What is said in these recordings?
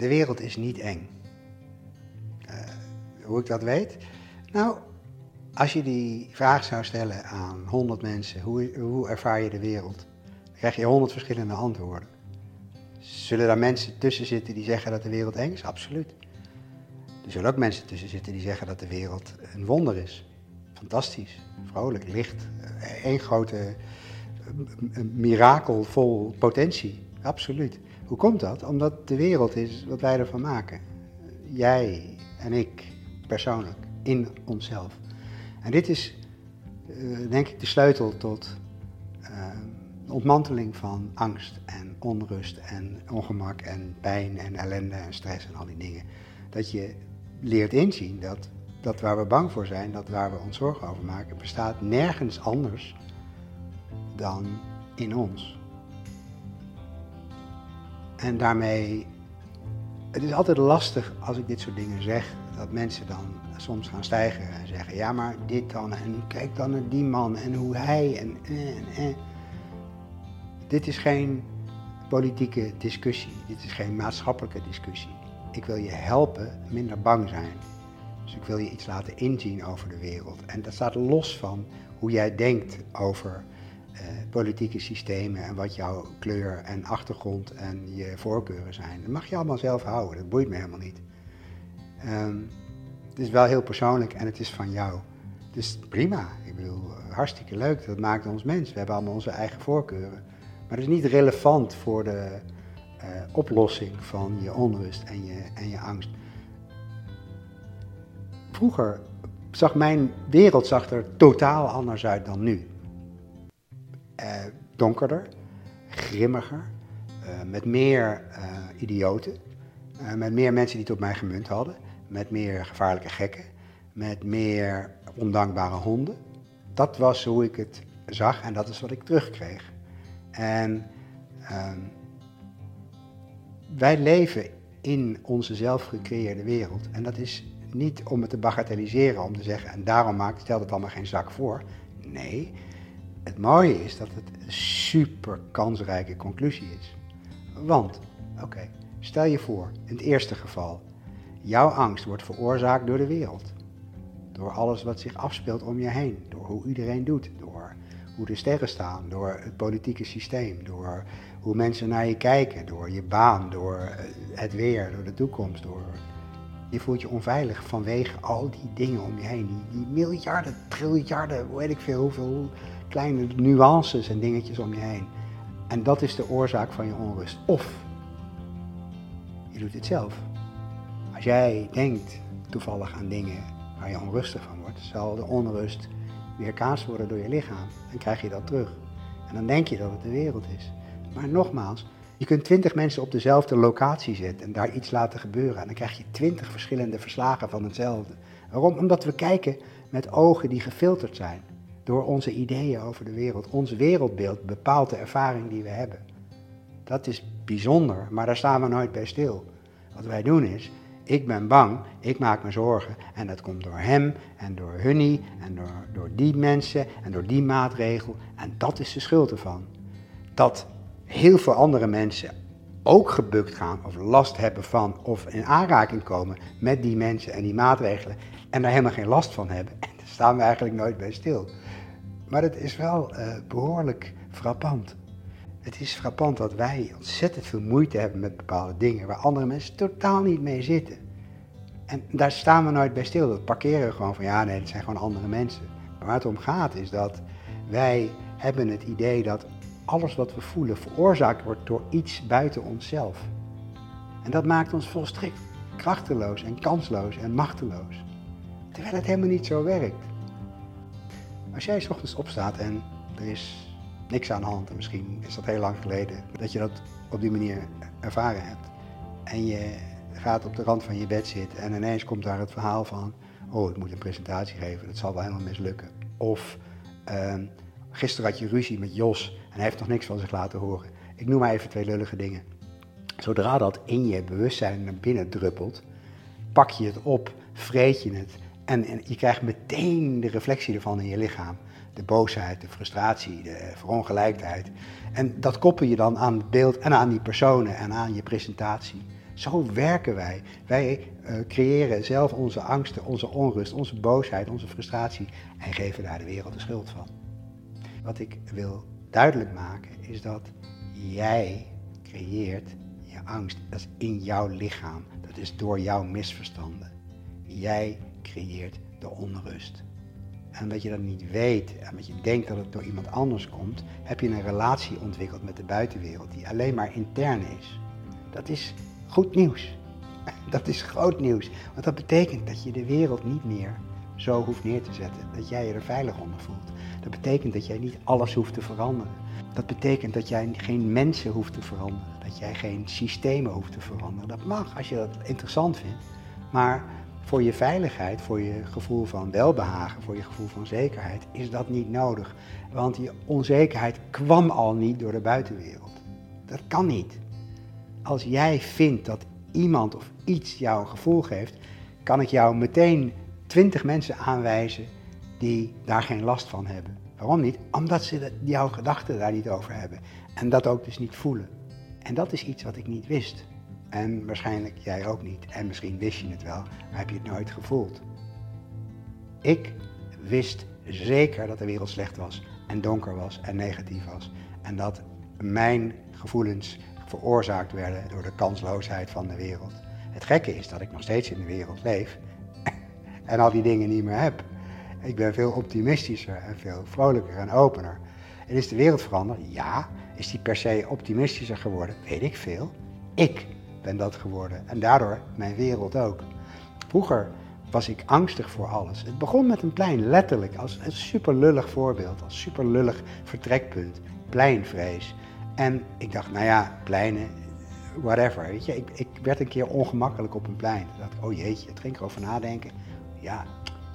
de wereld is niet eng. Uh, hoe ik dat weet? Nou, als je die vraag zou stellen aan 100 mensen, hoe, hoe ervaar je de wereld? Dan krijg je 100 verschillende antwoorden. Zullen daar mensen tussen zitten die zeggen dat de wereld eng is? Absoluut. Er zullen ook mensen tussen zitten die zeggen dat de wereld een wonder is. Fantastisch, vrolijk, licht. Eén grote mirakel vol potentie. Absoluut. Hoe komt dat? Omdat de wereld is wat wij ervan maken. Jij en ik persoonlijk, in onszelf. En dit is, uh, denk ik, de sleutel tot de ontmanteling van angst en onrust en ongemak en pijn en ellende en stress en al die dingen. Dat je leert inzien dat dat waar we bang voor zijn, dat waar we ons zorgen over maken, bestaat nergens anders dan in ons. En daarmee, het is altijd lastig als ik dit soort dingen zeg, dat mensen dan soms gaan stijgen en zeggen, ja maar dit dan en kijk dan naar die man en hoe hij en en en. Dit is geen politieke discussie, dit is geen maatschappelijke discussie. Ik wil je helpen minder bang zijn. Dus ik wil je iets laten inzien over de wereld. En dat staat los van hoe jij denkt over eh, politieke systemen en wat jouw kleur en achtergrond en je voorkeuren zijn. Dat mag je allemaal zelf houden, dat boeit me helemaal niet. Ehm, het is wel heel persoonlijk en het is van jou. Dus prima, ik bedoel, hartstikke leuk, dat maakt ons mens. We hebben allemaal onze eigen voorkeuren. Maar dat is niet relevant voor de uh, oplossing van je onrust en je, en je angst. Vroeger zag mijn wereld zag er totaal anders uit dan nu. Uh, donkerder, grimmiger, uh, met meer idioten, met meer mensen die het op mij gemunt hadden, met meer gevaarlijke gekken, met meer ondankbare honden. Dat was hoe ik het zag en dat is wat ik terugkreeg. En uh, wij leven in onze zelf gecreëerde wereld. En dat is niet om het te bagatelliseren, om te zeggen, en daarom maakt, stelt het allemaal geen zak voor. Nee, het mooie is dat het een super kansrijke conclusie is. Want, oké, stel je voor, in het eerste geval, jouw angst wordt veroorzaakt door de wereld. Door alles wat zich afspeelt om je heen, door hoe iedereen doet, door hoe de sterren staan, door het politieke systeem, door hoe mensen naar je kijken, door je baan, door eh, het weer, door de toekomst, door... Je voelt je onveilig vanwege al die dingen om je heen, die, miljarden, triljarden, weet ik veel, hoeveel kleine nuances en dingetjes om je heen. En dat is de oorzaak van je onrust. Of je doet het zelf. Als jij denkt toevallig aan dingen waar je onrustig van wordt, zal de onrust weerkaatst worden door je lichaam. Dan krijg je dat terug. En dan denk je dat het de wereld is. Maar nogmaals, je kunt twintig mensen op dezelfde locatie zetten en daar iets laten gebeuren. En dan krijg je twintig verschillende verslagen van hetzelfde. Waarom? Omdat we kijken met ogen die gefilterd zijn door onze ideeën over de wereld. Ons wereldbeeld bepaalt de ervaring die we hebben. Dat is bijzonder, maar daar staan we nooit bij stil. Wat wij doen is, ik ben bang, ik maak me zorgen. En dat komt door hem en door hunnie en door, door die mensen en door die maatregel. En dat is de schuld ervan. Dat heel veel andere mensen ook gebukt gaan of last hebben van of in aanraking komen met die mensen en die maatregelen en daar helemaal geen last van hebben. En daar staan we eigenlijk nooit bij stil. Maar het is wel uh, behoorlijk frappant. Het is frappant dat wij ontzettend veel moeite hebben met bepaalde dingen waar andere mensen totaal niet mee zitten. En daar staan we nooit bij stil. Dat parkeren we gewoon van ja, nee, het zijn gewoon andere mensen. Maar waar het om gaat is dat wij hebben het idee dat alles wat we voelen veroorzaakt wordt door iets buiten onszelf. En dat maakt ons volstrekt krachteloos en kansloos en machteloos. Terwijl het helemaal niet zo werkt. Als jij s ochtends opstaat en er is niks aan de hand. En misschien is dat heel lang geleden dat je dat op die manier ervaren hebt. En je gaat op de rand van je bed zitten en ineens komt daar het verhaal van... oh, ik moet een presentatie geven, dat zal wel helemaal mislukken. Of uh, gisteren had je ruzie met Jos en hij heeft nog niks van zich laten horen. Ik noem maar even twee lullige dingen. Zodra dat in je bewustzijn naar binnen druppelt, pak je het op, vreet je het en, en je krijgt meteen de reflectie ervan in je lichaam de boosheid, de frustratie, de verongelijkheid. En dat koppel je dan aan het beeld en aan die personen en aan je presentatie. Zo werken wij. Wij uh, creëren zelf onze angsten, onze onrust, onze boosheid, onze frustratie en geven daar de wereld de schuld van. Wat ik wil duidelijk maken is dat jij creëert je angst. Dat is in jouw lichaam. Dat is door jouw misverstanden. Jij creëert de onrust. En omdat je dat niet weet en omdat je denkt dat het door iemand anders komt, heb je een relatie ontwikkeld met de buitenwereld die alleen maar intern is. Dat is goed nieuws. Dat is groot nieuws. Want dat betekent dat je de wereld niet meer zo hoeft neer te zetten. Dat jij je er veilig onder voelt. Dat betekent dat jij niet alles hoeft te veranderen. Dat betekent dat jij geen mensen hoeft te veranderen. Dat jij geen systemen hoeft te veranderen. Dat mag als je dat interessant vindt. Maar voor je veiligheid, voor je gevoel van welbehagen, voor je gevoel van zekerheid, is dat niet nodig. Want die onzekerheid kwam al niet door de buitenwereld. Dat kan niet. Als jij vindt dat iemand of iets jou een gevoel geeft, kan ik jou meteen twintig mensen aanwijzen die daar geen last van hebben. Waarom niet? Omdat ze jouw gedachten daar niet over hebben. En dat ook dus niet voelen. En dat is iets wat ik niet wist. En waarschijnlijk jij ook niet. En misschien wist je het wel, maar heb je het nooit gevoeld. Ik wist zeker dat de wereld slecht was en donker was en negatief was. En dat mijn gevoelens veroorzaakt werden door de kansloosheid van de wereld. Het gekke is dat ik nog steeds in de wereld leef en al die dingen niet meer heb. Ik ben veel optimistischer en veel vrolijker en opener. En is de wereld veranderd? Ja. Is die per se optimistischer geworden? Weet ik veel. Ik ben dat geworden. En daardoor mijn wereld ook. Vroeger was ik angstig voor alles. Het begon met een plein, letterlijk, als een super lullig voorbeeld, als super lullig vertrekpunt. Pleinvrees. En ik dacht, nou ja, pleinen, whatever. Weet je, ik, ik werd een keer ongemakkelijk op een plein. Dacht ik, oh jeetje, het ging erover nadenken. Ja,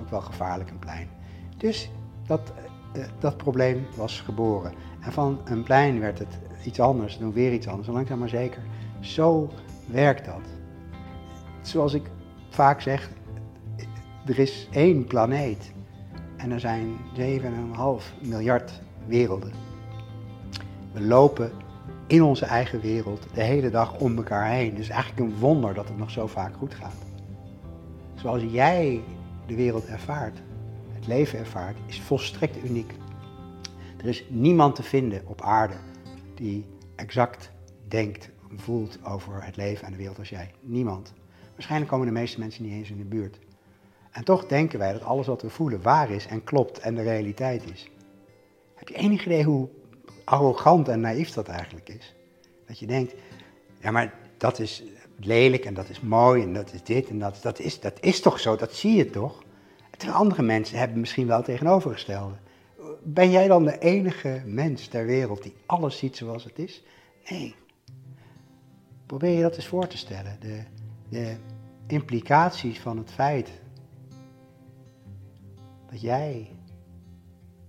ook wel gevaarlijk, een plein. Dus dat, uh, dat probleem was geboren. En van een plein werd het iets anders, dan weer iets anders, langzaam maar zeker. Zo werkt dat. Zoals ik vaak zeg, er is één planeet en er zijn 7,5 miljard werelden. We lopen in onze eigen wereld de hele dag om elkaar heen. Is eigenlijk een wonder dat het nog zo vaak goed gaat. Zoals jij de wereld ervaart, het leven ervaart, is volstrekt uniek. Er is niemand te vinden op aarde die exact denkt voelt over het leven en de wereld als jij. Niemand. Waarschijnlijk komen de meeste mensen niet eens in de buurt. En toch denken wij dat alles wat we voelen waar is en klopt en de realiteit is. Heb je enig idee hoe arrogant en naïef dat eigenlijk is? Dat je denkt, ja maar dat is lelijk en dat is mooi en dat is dit en dat, dat, is, dat is toch zo, dat zie je toch? Terwijl andere mensen hebben misschien wel tegenovergestelde. Ben jij dan de enige mens ter wereld die alles ziet zoals het is? Nee, Probeer je dat eens voor te stellen. De, de implicaties van het feit dat jij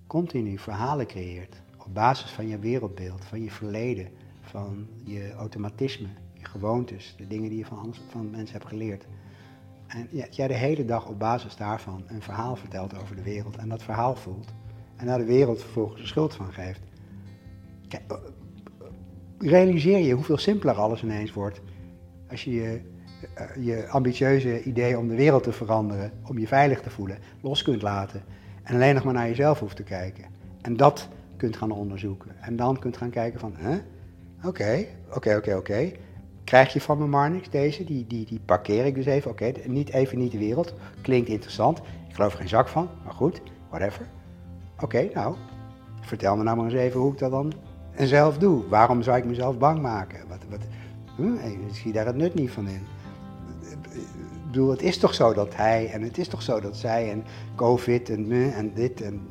continu verhalen creëert op basis van je wereldbeeld, van je verleden, van je automatisme, gewoontes, de dingen die je van, van mensen hebt geleerd. En ja, jij de hele dag op basis daarvan een verhaal vertelt over de wereld en dat verhaal voelt en daar de wereld vervolgens de schuld van geeft. Kijk, realiseer je hoeveel simpeler alles ineens wordt als je je, eh, je ambitieuze idee om de wereld te veranderen, om je veilig te voelen, los kunt laten en alleen nog maar naar jezelf hoeft te kijken. En dat kunt gaan onderzoeken. En dan kunt gaan kijken van, hè? Oké, oké, oké, oké. Krijg je van me maar niks, deze? Die, die, die parkeer ik dus even. Oké, niet even niet de wereld. Klinkt interessant. Ik geloof er geen zak van, maar goed, whatever. Oké, nou, vertel me nou maar eens even hoe ik dat dan zelf doe. Waarom zou ik mezelf bang maken? Wat, wat, hm, ik zie daar het nut niet van in. Ik bedoel, het is toch zo dat hij en het is toch zo dat zij en COVID en, en dit en...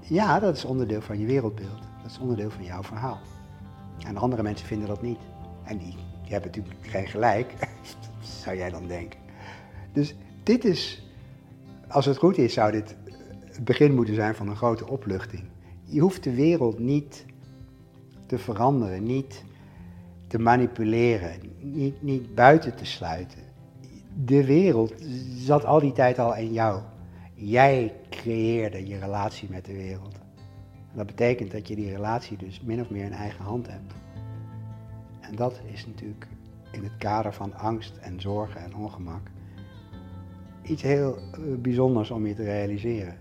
Ja, dat is onderdeel van je wereldbeeld. Dat is onderdeel van jouw verhaal. En andere mensen vinden dat niet. En die, hebben natuurlijk geen gelijk, zou jij dan denken. Dus dit is, als het goed is, zou dit het begin moeten zijn van een grote opluchting. Je hoeft de wereld niet te veranderen, niet te manipuleren, niet, niet buiten te sluiten. De wereld zat al die tijd al in jou. Jij creëerde je relatie met de wereld. dat betekent dat je die relatie dus min of meer in eigen hand hebt. En dat is natuurlijk in het kader van angst en zorgen en ongemak iets heel eh, bijzonders om je te realiseren.